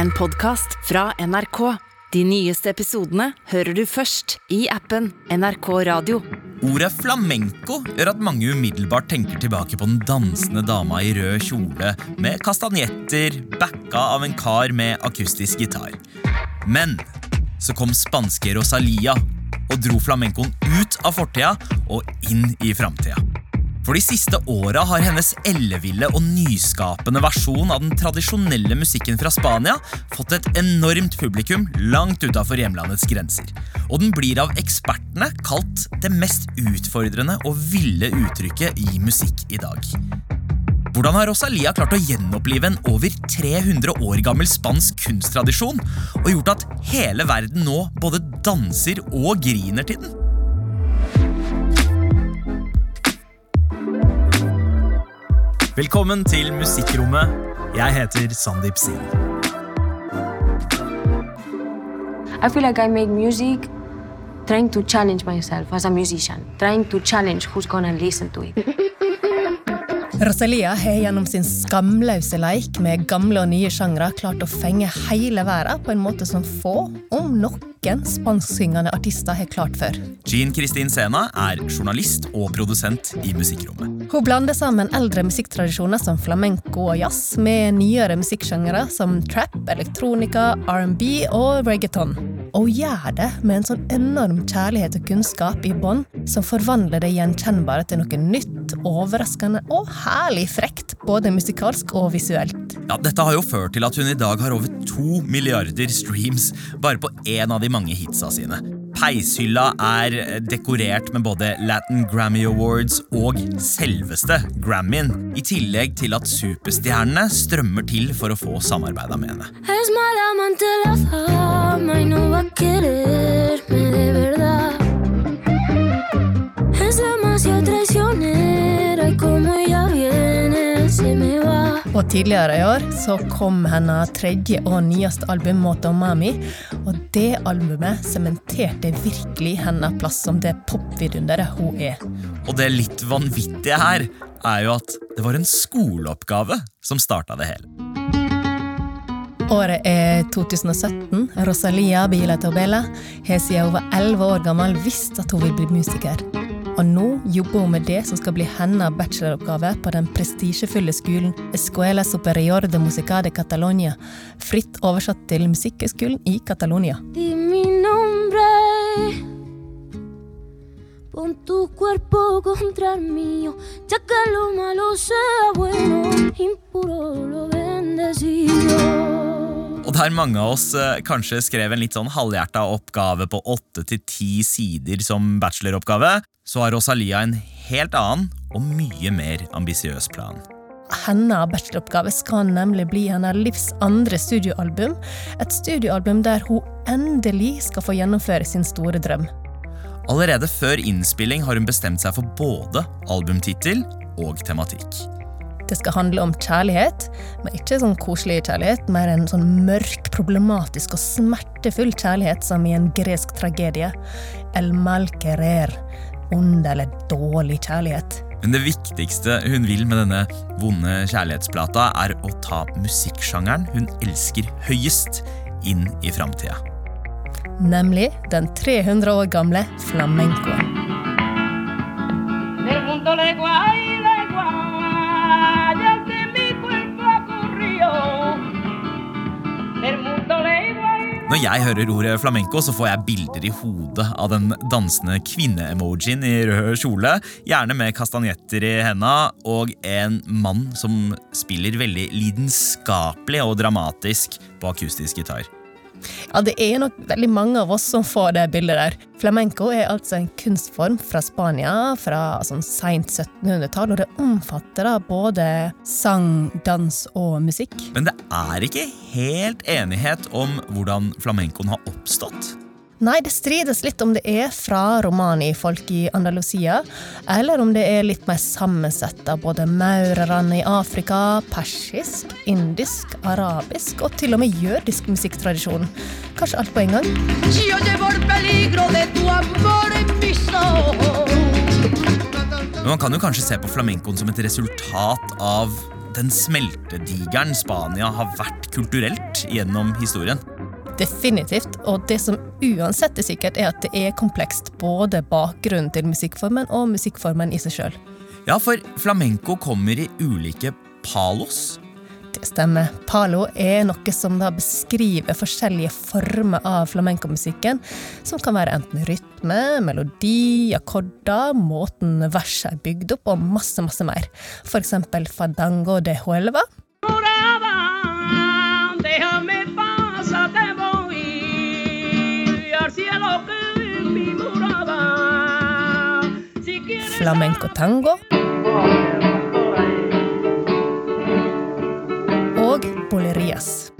en podkast fra NRK. De nyeste episodene hører du først i appen NRK Radio. Ordet flamenco gjør at mange umiddelbart tenker tilbake på den dansende dama i rød kjole med kastanjetter, backa av en kar med akustisk gitar. Men så kom spanske Rosalia og dro flamencoen ut av fortida og inn i framtida. For de siste åra har hennes elleville og nyskapende versjon av den tradisjonelle musikken fra Spania fått et enormt publikum langt utafor hjemlandets grenser. Og den blir av ekspertene kalt det mest utfordrende og ville uttrykket i musikk i dag. Hvordan har Rosalia klart å gjenopplive en over 300 år gammel spansk kunsttradisjon og gjort at hele verden nå både danser og griner til den? Velkommen til Musikkrommet. Jeg heter Sandeep Sin. I feel like I make music trying to challenge myself as a musician, trying to challenge who's gonna listen to it. Rosalia har gjennom sin skamløse leik med gamle og nye sjangre klart å fenge hele verden på en måte som få, om noen, spansksyngende artister har klart før. Jean Kristin Sena er journalist og produsent i Musikkrommet. Hun blander sammen eldre musikktradisjoner som flamenco og jazz med nyere musikksjangere som trap, elektronika, R&B og reggaeton. Og hun gjør det med en sånn enorm kjærlighet og kunnskap i bånd som forvandler det gjenkjennbare til noe nytt, overraskende og herlig frekt, både musikalsk og visuelt. Ja, Dette har jo ført til at hun i dag har over to milliarder streams bare på én av de mange hitsa sine. Peishylla er dekorert med både Latin Grammy Awards og selveste Grammyen, i tillegg til at superstjernene strømmer til for å få samarbeida med henne. Es mala amante Og tidligere i år så kom hennes tredje og nyeste album Moto Mami, og det albumet sementerte virkelig hennes plass som det popvidunderet hun er. Og det litt vanvittige her er jo at det var en skoleoppgave som starta det hele. Året er 2017. Rosalia Bila Tobela har siden hun var 11 år gammel visst at hun vil bli musiker. Og nå jobber hun med det som skal bli hennes bacheloroppgave på den prestisjefulle skolen Escuela Superior de Musica de Catalonia, fritt oversatt til Musikkhøgskolen i Catalonia. Pon tu cuerpo contra el mío, ya que lo malo sea bueno, impuro lo bendecido. Der mange av oss eh, kanskje skrev en litt sånn halvhjerta oppgave på åtte til ti sider som bacheloroppgave, så har Rosalia en helt annen og mye mer ambisiøs plan. Hennes bacheloroppgave skal nemlig bli hennes livs andre studioalbum. Et studioalbum der hun endelig skal få gjennomføre sin store drøm. Allerede før innspilling har hun bestemt seg for både albumtittel og tematikk. Det skal handle om kjærlighet, men ikke sånn koselig kjærlighet, mer en sånn mørk, problematisk og smertefull kjærlighet som i en gresk tragedie. El malquerer. Ond eller dårlig kjærlighet. Men det viktigste hun vil med denne vonde kjærlighetsplata, er å ta musikksjangeren hun elsker høyest, inn i framtida. Nemlig den 300 år gamle flamencoen. Når jeg hører ordet flamenco, så får jeg bilder i hodet av den dansende kvinne-emojien i rød kjole, gjerne med kastanjetter i henda, og en mann som spiller veldig lidenskapelig og dramatisk på akustisk gitar. Ja, det er nok veldig mange av oss som får det bildet der. Flamenco er altså en kunstform fra Spania fra sånn seint 1700-tall, og det omfatter da både sang, dans og musikk. Men det er ikke helt enighet om hvordan flamencoen har oppstått. Nei, det strides litt om det er fra romani-folk i Andalusia, eller om det er litt mer sammensett av både maurerne i Afrika, persisk, indisk, arabisk og til og med jødisk musikktradisjon. Kanskje alt på en gang? Men man kan jo kanskje se på flamencoen som et resultat av den smeltedigeren Spania har vært kulturelt. gjennom historien. Definitivt. Og det som uansett er sikkert, er at det er komplekst. Både bakgrunnen til musikkformen og musikkformen i seg sjøl. Ja, for flamenco kommer i ulike palos. Det stemmer. Palo er noe som da beskriver forskjellige former av flamencomusikken, som kan være enten rytme, melodi, akkorder, måten verset er bygd opp, og masse, masse mer. For eksempel Fadango de Huelva. Moraba, déjame Si quieres Flamenco tango. Og bolerias.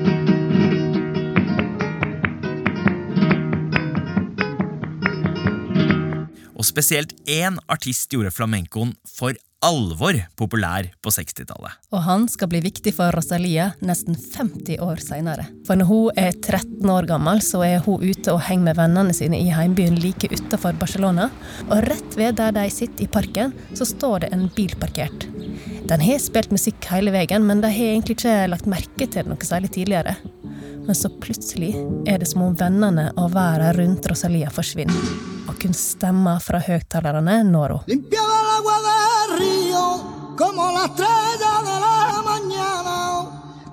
Og spesielt én artist gjorde flamencoen for alvor populær på 60-tallet. Og han skal bli viktig for Rosalia nesten 50 år seinere. For når hun er 13 år gammel, så er hun ute og henger med vennene sine i heimbyen like utafor Barcelona. Og rett ved der de sitter i parken, så står det en bil parkert. Den har spilt musikk hele veien, men de har egentlig ikke lagt merke til det noe særlig tidligere. Men så plutselig er det som om vennene og verden rundt Rosalia forsvinner. Og kun stemmer fra høyttalerne når hun. Como la estrella de la mañana.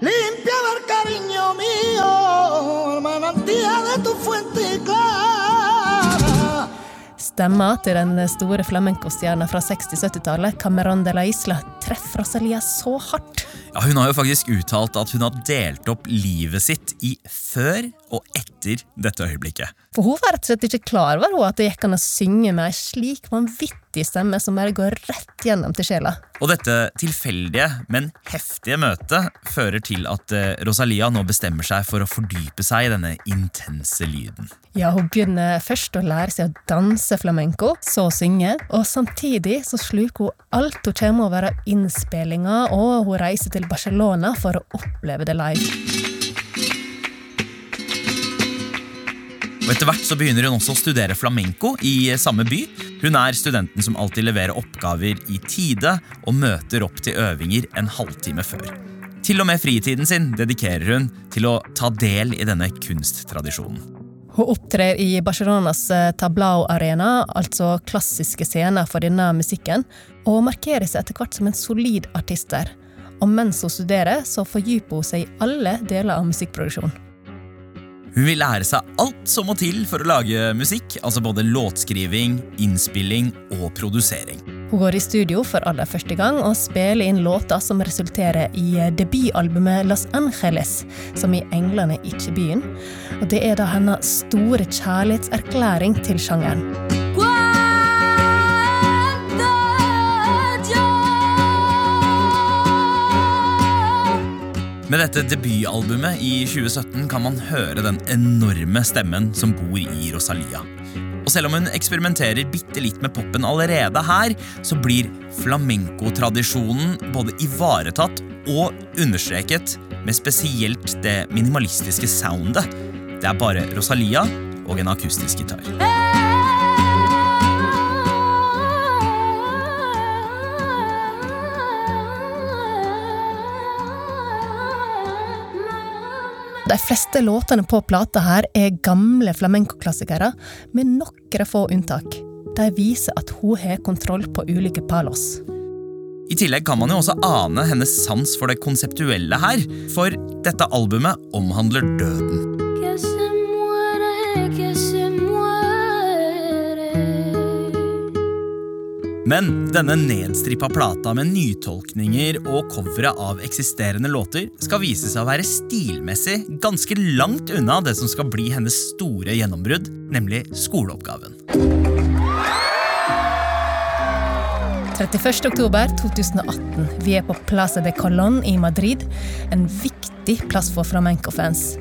limpia el cariño mío, el manantial de tu fuente clara. Stemma til den store flamenco-stjerna fra 60-70-tallet, Cameron de la Isla, treffer Rosalia så hardt. Ja, Hun har jo faktisk uttalt at hun har delt opp livet sitt i før og etter dette øyeblikket. For hun var rett og slett ikke klar over at det gikk an å synge med ei slik vanvittig stemme som bare går rett gjennom til sjela. Og dette tilfeldige, men heftige møtet fører til at eh, Rosalia nå bestemmer seg for å fordype seg i denne intense lyden. Ja, hun begynner først å lære seg å danse flamenco, så synge, og samtidig så sluker hun alt hun kommer over av innspillinger, og hun reiser til Barcelona for å oppleve det live. Og Etter hvert så begynner hun også å studere flamenco i samme by. Hun er studenten som alltid leverer oppgaver i tide og møter opp til øvinger en halvtime før. Til og med fritiden sin dedikerer hun til å ta del i denne kunsttradisjonen. Hun opptrer i Barcelonas eh, Tablao Arena, altså klassiske scener for denne musikken, og markerer seg etter hvert som en solid artist der. Og mens hun studerer, så fordyper hun seg i alle deler av musikkproduksjon. Hun vil lære seg alt som må til for å lage musikk, altså både låtskriving, innspilling og produsering. Hun går i studio for aller første gang og spiller inn låter som resulterer i debutalbumet Los Angeles, som i Englene ikke byen. Og det er da hennes store kjærlighetserklæring til sjangeren. Med dette debutalbumet i 2017 kan man høre den enorme stemmen som bor i Rosalia. Og selv om hun eksperimenterer bitte litt med popen allerede her, så blir flamenco-tradisjonen både ivaretatt og understreket med spesielt det minimalistiske soundet. Det er bare Rosalia og en akustisk gitar. De fleste låtene på plata her er gamle flamenco-klassikere, med noen få unntak. De viser at hun har kontroll på ulike palos. I tillegg kan man jo også ane hennes sans for det konseptuelle her, for dette albumet omhandler døden. Men denne nedstrippa plata med nytolkninger og covere av eksisterende låter skal vise seg å være stilmessig ganske langt unna det som skal bli hennes store gjennombrudd, nemlig skoleoppgaven. 31. oktober 2018. Vi er på Plaza de Colón i Madrid, en viktig plass for flamenco-fans.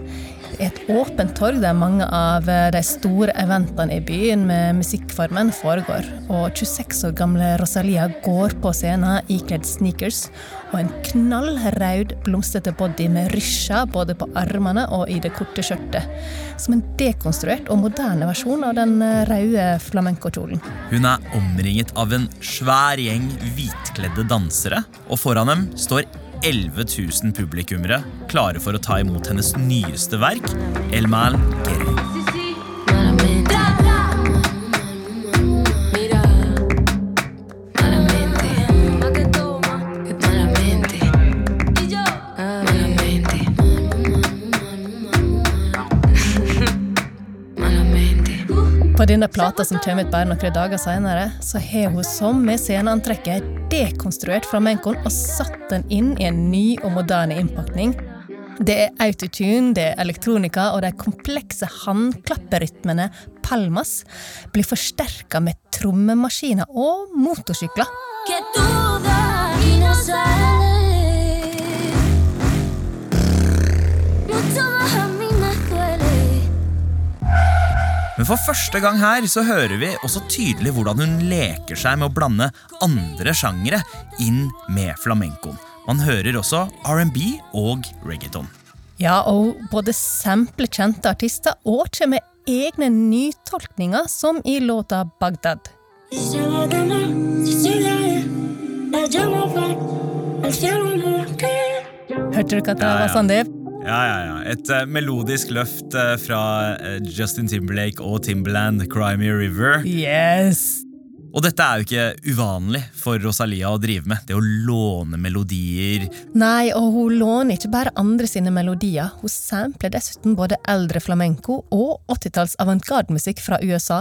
Et åpent torg der mange av de store eventene i byen med musikkformen foregår. Og 26 år gamle Rosalia går på scenen ikledd sneakers og en knallrød, blomstrete body med rysjer både på armene og i det korte skjørtet. Som en dekonstruert og moderne versjon av den røde flamenco-kjolen. Hun er omringet av en svær gjeng hvitkledde dansere, og foran dem står 11 000 publikummere klare for å ta imot hennes nyeste verk, El Mal Guerre. Denne plata som kommer ut bare noen dager senere, så har hun som med sceneantrekket dekonstruert flamencoen og satt den inn i en ny og moderne innpakning. Det er autotune, det er elektronika, og de komplekse håndklapperytmene palmas blir forsterka med trommemaskiner og motorsykler. Men for første gang her så hører vi også tydelig hvordan hun leker seg med å blande andre sjangere inn med flamencoen. Man hører også R&B og reggaeton. Ja, og både sampler kjente artister og kommer med egne nytolkninger, som i låta Bagdad. Hørte dere at det var Sandeep? sånn det Ja, ja, ja. Et uh, melodisk løft uh, fra eh, Justin Timberlake og Timberland, Cry Me River. Yes! Og dette er jo ikke uvanlig for Rosalia å drive med. Det å låne melodier. Nei, og hun låner ikke bare andre sine melodier. Hun sampler dessuten både eldre flamenco og 80-talls avantgarde-musikk fra USA.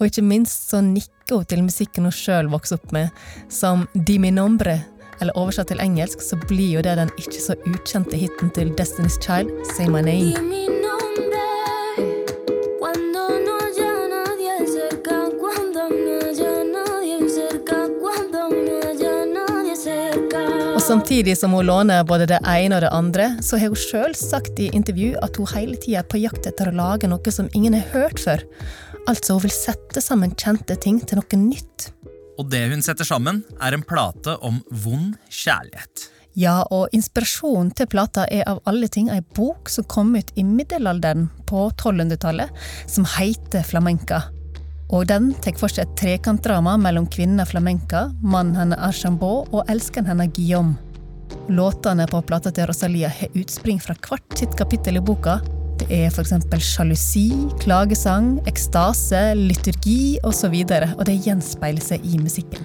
Og ikke minst så nikker hun til musikken hun sjøl vokste opp med, som Di mi nombre. Eller oversatt til engelsk så blir jo det den ikke så ukjente hiten til Destiny's Child, Say My Name. Og samtidig som hun låner både det ene og det andre, så har hun sjøl sagt i intervju at hun hele tida er på jakt etter å lage noe som ingen har hørt før. Altså hun vil sette sammen kjente ting til noe nytt. Og det hun setter sammen, er en plate om vond kjærlighet. Ja, og inspirasjonen til plata er av alle ting ei bok som kom ut i middelalderen på 1200-tallet, som heter Flamenca. Og den tar for seg et trekantdrama mellom kvinnen Flamenca, mannen hennes Archambault og elskeren hennes Guillaume. Låtene på plata til Rosalia har utspring fra hvert sitt kapittel i boka. Det er f.eks. sjalusi, klagesang, ekstase, liturgi osv., og det gjenspeiler seg i musikken.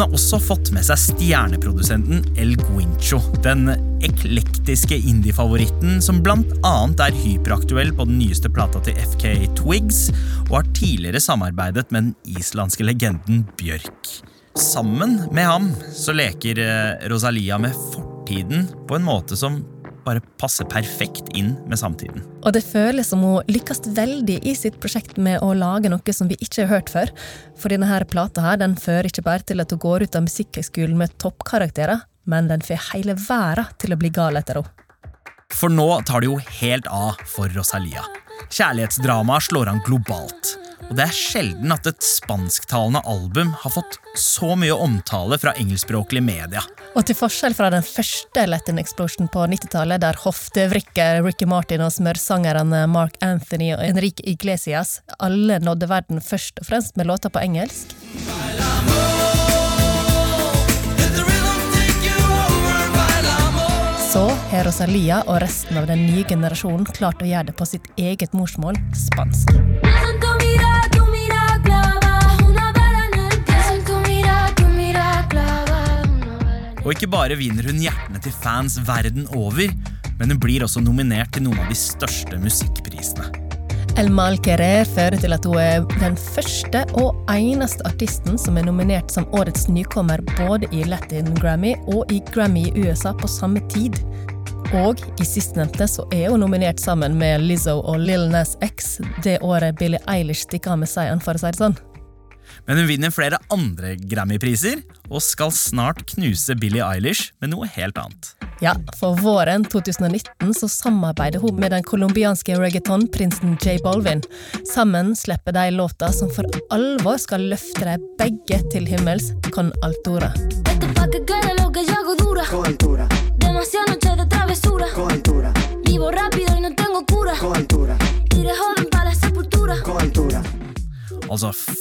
Hun har også fått med seg stjerneprodusenten El Guincho, den eklektiske indie-favoritten som annet er hyperaktuell på den nyeste plata til FK Twigs, og har tidligere samarbeidet med den islandske legenden Bjørk. Sammen med ham så leker eh, Rosalia med fortiden på en måte som bare passer perfekt inn med samtiden. Og det føles som hun lykkes veldig i sitt prosjekt med å lage noe som vi ikke har hørt før. For denne her plata her, den fører ikke bare til at hun går ut av musikkhøgskolen med toppkarakterer, men den får hele verden til å bli gal etter henne. For nå tar det jo helt av for Rosalia. Kjærlighetsdramaet slår an globalt. Og det er sjelden at et spansktalende album har fått så mye omtale fra engelskspråklige media. Og til forskjell fra den første Latin Explosion på 90-tallet, der hoftevrikker Ricky Martin og smørsangerne Mark Anthony og Enrique Iglesias alle nådde verden først og fremst med låter på engelsk, så Rosalia og resten av den nye generasjonen klart å gjøre det på sitt eget morsmål, spansk. Og ikke bare vinner hun hjertene til fans verden over, men hun blir også nominert til noen av de største musikkprisene. El Mal Querer fører til at hun er den første og eneste artisten som er nominert som årets nykommer både i Latin Grammy og i Grammy i USA på samme tid. Og i sistnevnte så er hun nominert sammen med Lizzo og Lil Nas X det året Billie Eilish stikker av med seieren, for å si det sånn. Men hun vinner flere andre Grammy-priser, og skal snart knuse Billie Eilish med noe helt annet. Ja, for våren 2019 så samarbeider hun med den colombianske reggaeton-prinsen J Bolvin. Sammen slipper de låta som for alvor skal løfte dem begge til himmels, Con Altura. Esto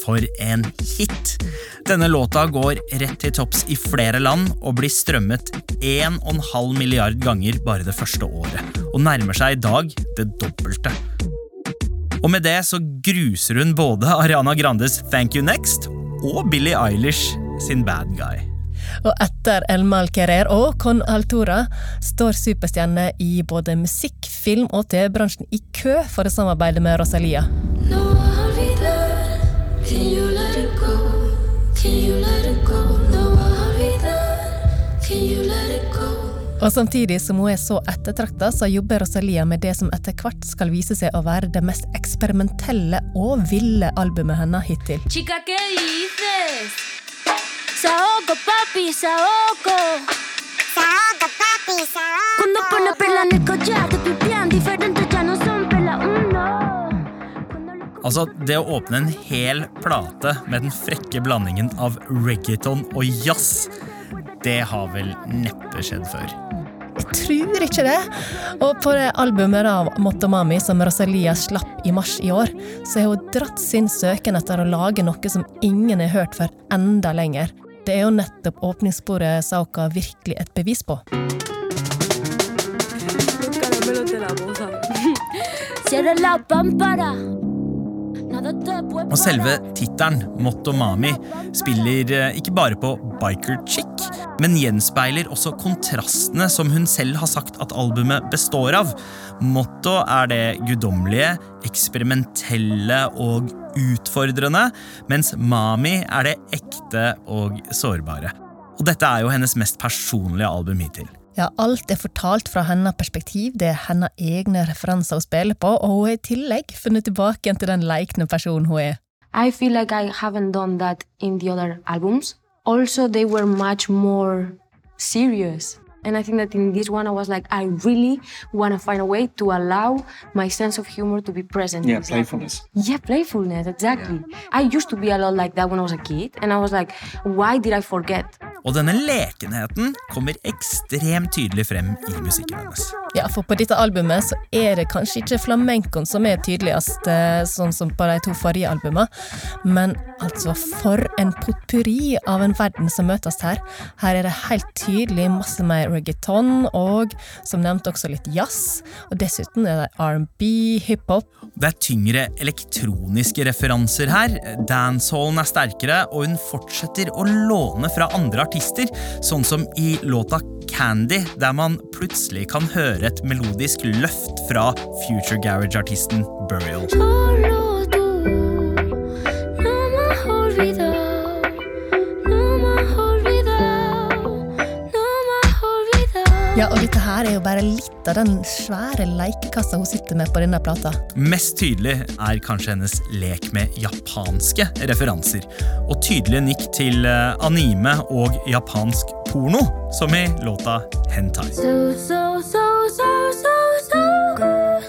for en hit! Denne låta går rett til topps i flere land og blir strømmet 1,5 milliard ganger bare det første året, og nærmer seg i dag det dobbelte. Og med det så gruser hun både Ariana Grandes Thank You Next og Billie Eilish sin Bad Guy. Og etter El Malquerer og Con Altura står superstjerner i både musikk, film og TV-bransjen i kø for å samarbeide med Rosalia. No Og samtidig som hun er så ettertrakta, så jobber Rosalia med det som etter hvert skal vise seg å være det mest eksperimentelle og ville albumet hennes hittil. Chica, ¿qué dices? Saoko, papi, saoko. Saoko, papi, saoco. Altså, det å åpne en hel plate med den frekke blandingen av reggaeton og jazz, det har vel neppe skjedd før. Jeg tror ikke det. Og på det albumet av Motomami som Rosalia slapp i mars i år, så har hun dratt sin søken etter å lage noe som ingen har hørt før enda lenger. Det er jo nettopp åpningssporet Sauka virkelig et bevis på. Cierra la pámpara. Og selve tittelen, Motomami, spiller eh, ikke bare på biker chick, men gjenspeiler også kontrastene som hun selv har sagt at albumet består av. Motto er det guddommelige, eksperimentelle og utfordrende, mens Mami er det ekte og sårbare. Og dette er jo hennes mest personlige album hittil. Ja, alt er fortalt fra hennes perspektiv, det er hennes egne referanser å spille på, og hun har i tillegg funnet tilbake igjen til den lekne personen hun er. I feel like I haven't done that in the other albums. Also, they were much more serious. And I think that in this one, I was like, I really want to find a way to allow my sense of humor to be present. Yeah, this album. playfulness. Yeah, playfulness, exactly. I used to be a lot like that when I was a kid, and I was like, why did I forget? Og denne lekenheten kommer ekstremt tydelig frem i musikken hennes. Ja, for på dette albumet så er det kanskje ikke flamencoen som er tydeligst, eh, sånn som på de to forrige albumene, men altså for en potpurri av en verden som møtes her. Her er det helt tydelig masse mer reggaeton og, som nevnt, også litt jazz. Og dessuten er det R&B, hiphop. Det er tyngre elektroniske referanser her. Dancehallen er sterkere, og hun fortsetter å låne fra andre artister, sånn som i låta Candy, der man plutselig kan høre et melodisk løft fra Future Garage-artisten Burial. Ja, og dette her er jo bare litt av den svære lekekassa hun sitter med på denne plata. Mest tydelig er kanskje hennes lek med japanske referanser, og tydelige nikk til eh, anime og japansk porno, som i låta Hentai. So, so, so, so, so, so good.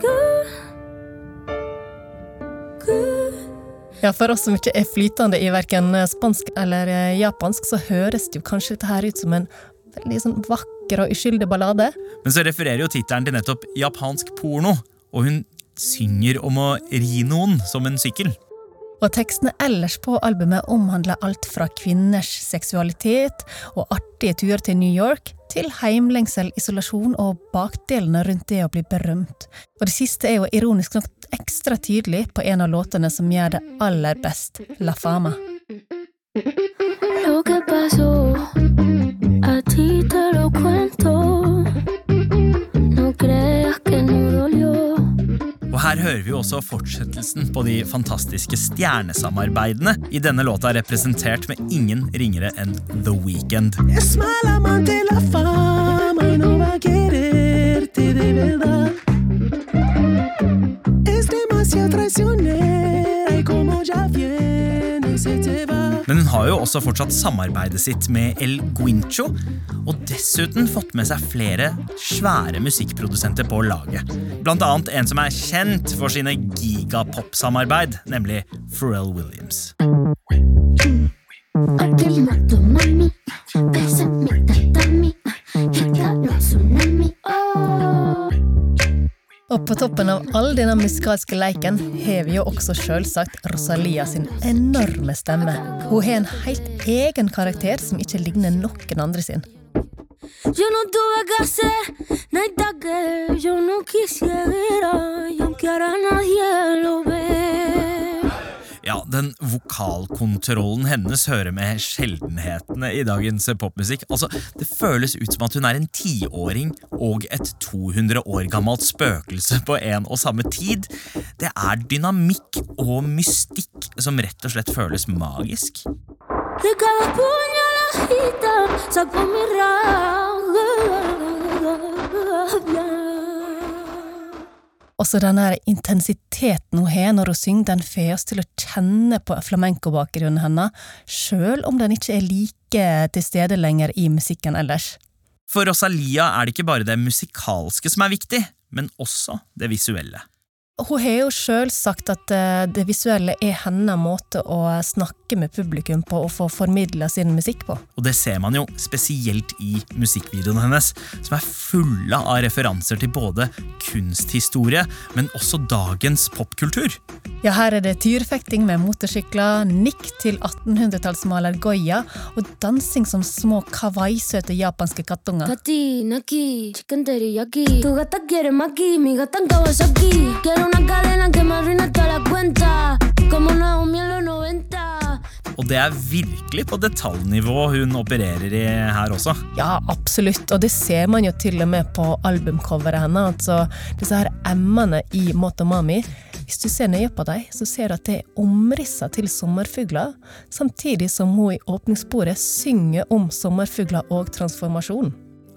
Good. Good. Ja, For oss som ikke er flytende i verken spansk eller japansk, så høres det jo kanskje dette her ut som en veldig sånn vakker og uskyldig ballade. Men så refererer jo tittelen til nettopp japansk porno, og hun synger om å ri noen som en sykkel. Og tekstene ellers på albumet omhandler alt fra kvinners seksualitet og artige turer til New York, til heimlengsel, isolasjon og bakdelene rundt det å bli berømt. Og det siste er jo ironisk nok ekstra tydelig på en av låtene som gjør det aller best, La Fama. Hører vi også fortsettelsen på de fantastiske stjernesamarbeidene i denne låta representert med ingen ringere enn The verdad. Es demasiado traicionera y como ya viene se te va. Men hun har jo også fortsatt samarbeidet sitt med El Guincho, og dessuten fått med seg flere svære musikkprodusenter på laget. Blant annet en som er kjent for sine gigapop-samarbeid, nemlig Pharrell Williams. A på toppen av all denne musikalske leiken har vi jo også selvsagt Rosalia sin enorme stemme. Hun har en helt egen karakter som ikke ligner noen andre sin. Ja, Den vokalkontrollen hennes hører med sjeldenhetene i dagens popmusikk. Altså, Det føles ut som at hun er en tiåring og et 200 år gammelt spøkelse på en og samme tid. Det er dynamikk og mystikk som rett og slett føles magisk. De Også denne intensiteten hun har når hun synger, den får oss til å kjenne på flamenco-bakgrunnen hennes, sjøl om den ikke er like til stede lenger i musikken ellers. For Rosalia er det ikke bare det musikalske som er viktig, men også det visuelle. Hun har jo sjøl sagt at eh, det visuelle er hennes måte å snakke med publikum på og få formidla sin musikk på. Og det ser man jo spesielt i musikkvideoene hennes, som er fulle av referanser til både kunsthistorie, men også dagens popkultur. Ja, her er det tyrfekting med motorsykler, nikk til 1800-tallsmaler Goya og dansing som små kawaii-søte japanske kattunger. Tati, Naki, chicken teriyaki. Tu gata quiere maki, mi gata en Kawasaki. Quiero una cadena que me arruina toda la cuenta. Como Naomi en los 90. Og det er virkelig på detaljnivå hun opererer i her også. Ja, absolutt, og det ser man jo til og med på albumcoveret hennes. Altså, disse her M-ene i Motomami. Hvis du ser nøye på dem, så ser du at det er omrisser til sommerfugler, samtidig som hun i åpningssporet synger om sommerfugler og transformasjon.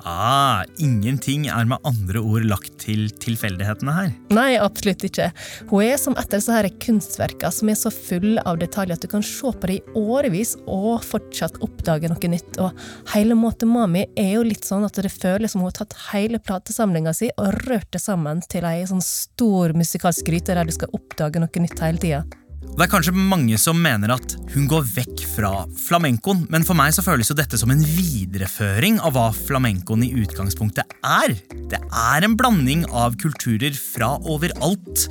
Ah, ingenting er med andre ord lagt til tilfeldighetene her. Nei, absolutt ikke. Hun er som et av disse kunstverkene som er så full av detaljer at du kan se på det i årevis og fortsatt oppdage noe nytt. Og hele Måte Mami er jo litt sånn at det føles som hun har tatt hele platesamlinga si og rørt det sammen til ei sånn stor musikalsk gryte der du skal oppdage noe nytt hele tida. Det er kanskje mange som mener at hun går vekk fra flamencoen, men for meg så føles jo dette som en videreføring av hva flamencoen i utgangspunktet er. Det er en blanding av kulturer fra overalt.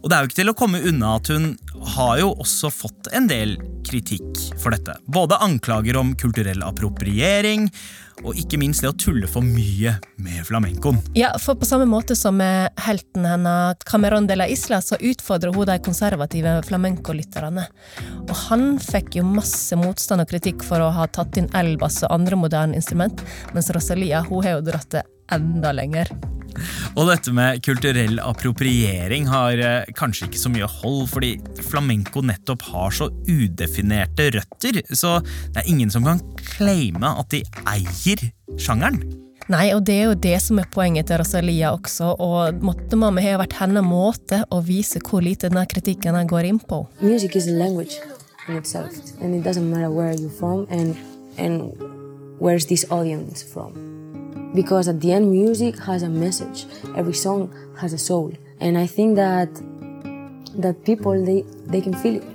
Og det er jo ikke til å komme unna at hun har jo også fått en del kritikk for dette. Både anklager om kulturell appropriering, og ikke minst det å tulle for mye med flamencoen. Ja, for på samme måte som med helten hennes Cameron de la Isla, så utfordrer hun de konservative flamenco-lytterne. Og han fikk jo masse motstand og kritikk for å ha tatt inn elbass og andre moderne instrument, mens Rosalia hun har jo dratt det enda lenger. Og dette med kulturell appropriering har eh, kanskje ikke så mye hold, fordi flamenco nettopp har så udefinerte røtter, så det er ingen som kan claime at de eier sjangeren. Nei, og det er jo det som er poenget til Rosalia også, og Mottemamma har vært hennes måte å vise hvor lite denne kritikken går inn på. Music is a language in itself, and it doesn't matter where you're from and and where's this audience from. Because at the end, music has a message. Every song has a soul, and I think that that people they they can feel it.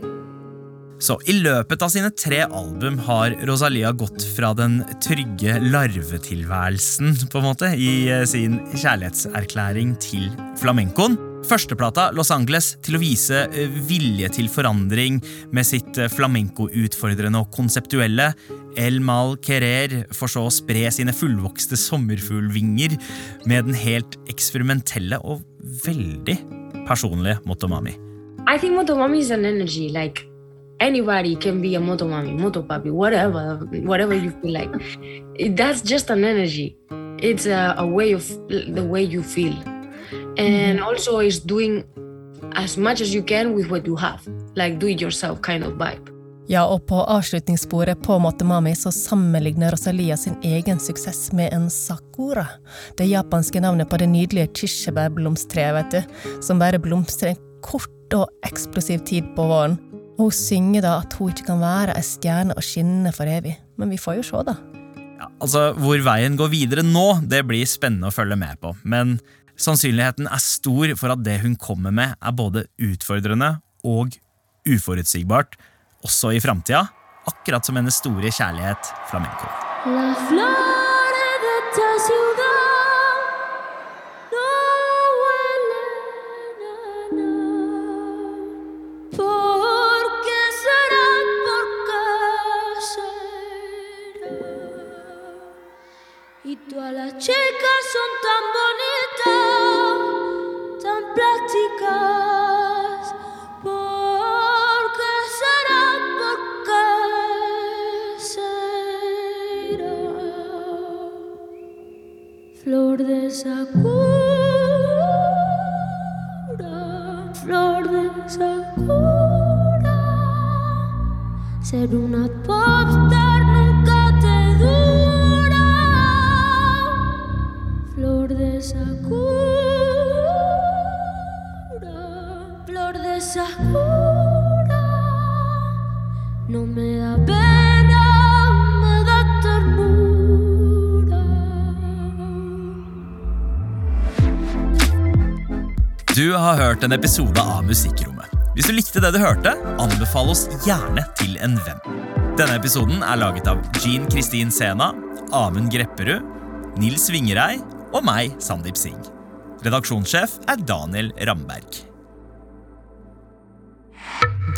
Så i løpet av sine tre album har Rosalia gått fra den trygge larvetilværelsen på en måte, i eh, sin kjærlighetserklæring til flamencoen. Førsteplata, Los Angeles, til å vise eh, vilje til forandring med sitt eh, flamenco-utfordrende og konseptuelle. El Mal Querer for så å spre sine fullvokste sommerfuglvinger med den helt eksperimentelle og veldig personlige Motomami. I think motomami is an energy. Like anybody can be a motomami, motopapi, whatever, whatever you feel like. That's just an energy. It's a, a way of the way you feel, and also is doing as much as you can with what you have, like do it yourself kind of vibe. Ja, og på avslutningssporet på Motomami så sammenligner Rosalia sin egen suksess med en sakura. Det japanske navnet på det nydelige kirsebærblomsttreet, vet du, som bare blomstrer en kort og eksplosiv tid på våren. Og hun synger da at hun ikke kan være ei stjerne og skinne for evig. Men vi får jo se, da. Ja, altså, Hvor veien går videre nå, det blir spennende å følge med på. Men sannsynligheten er stor for at det hun kommer med, er både utfordrende og uforutsigbart, også i framtida. Akkurat som hennes store kjærlighet flamenco. La flor de Ser una popstar nunca te dura. Flor de sakura, flor de sakura. No me da pena, me da ternura. Du har hørt en episode av Musikkrommet. Hvis du likte det du hørte, anbefal oss gjerne til en venn. Denne episoden er laget av Jean Kristin Sena, Amund Grepperud, Nils Vingerei og meg, Sandeep Singh. Redaksjonssjef er Daniel Ramberg.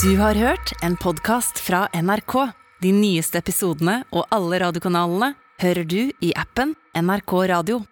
Du har hørt en podkast fra NRK. De nyeste episodene og alle radiokanalene hører du i appen NRK Radio.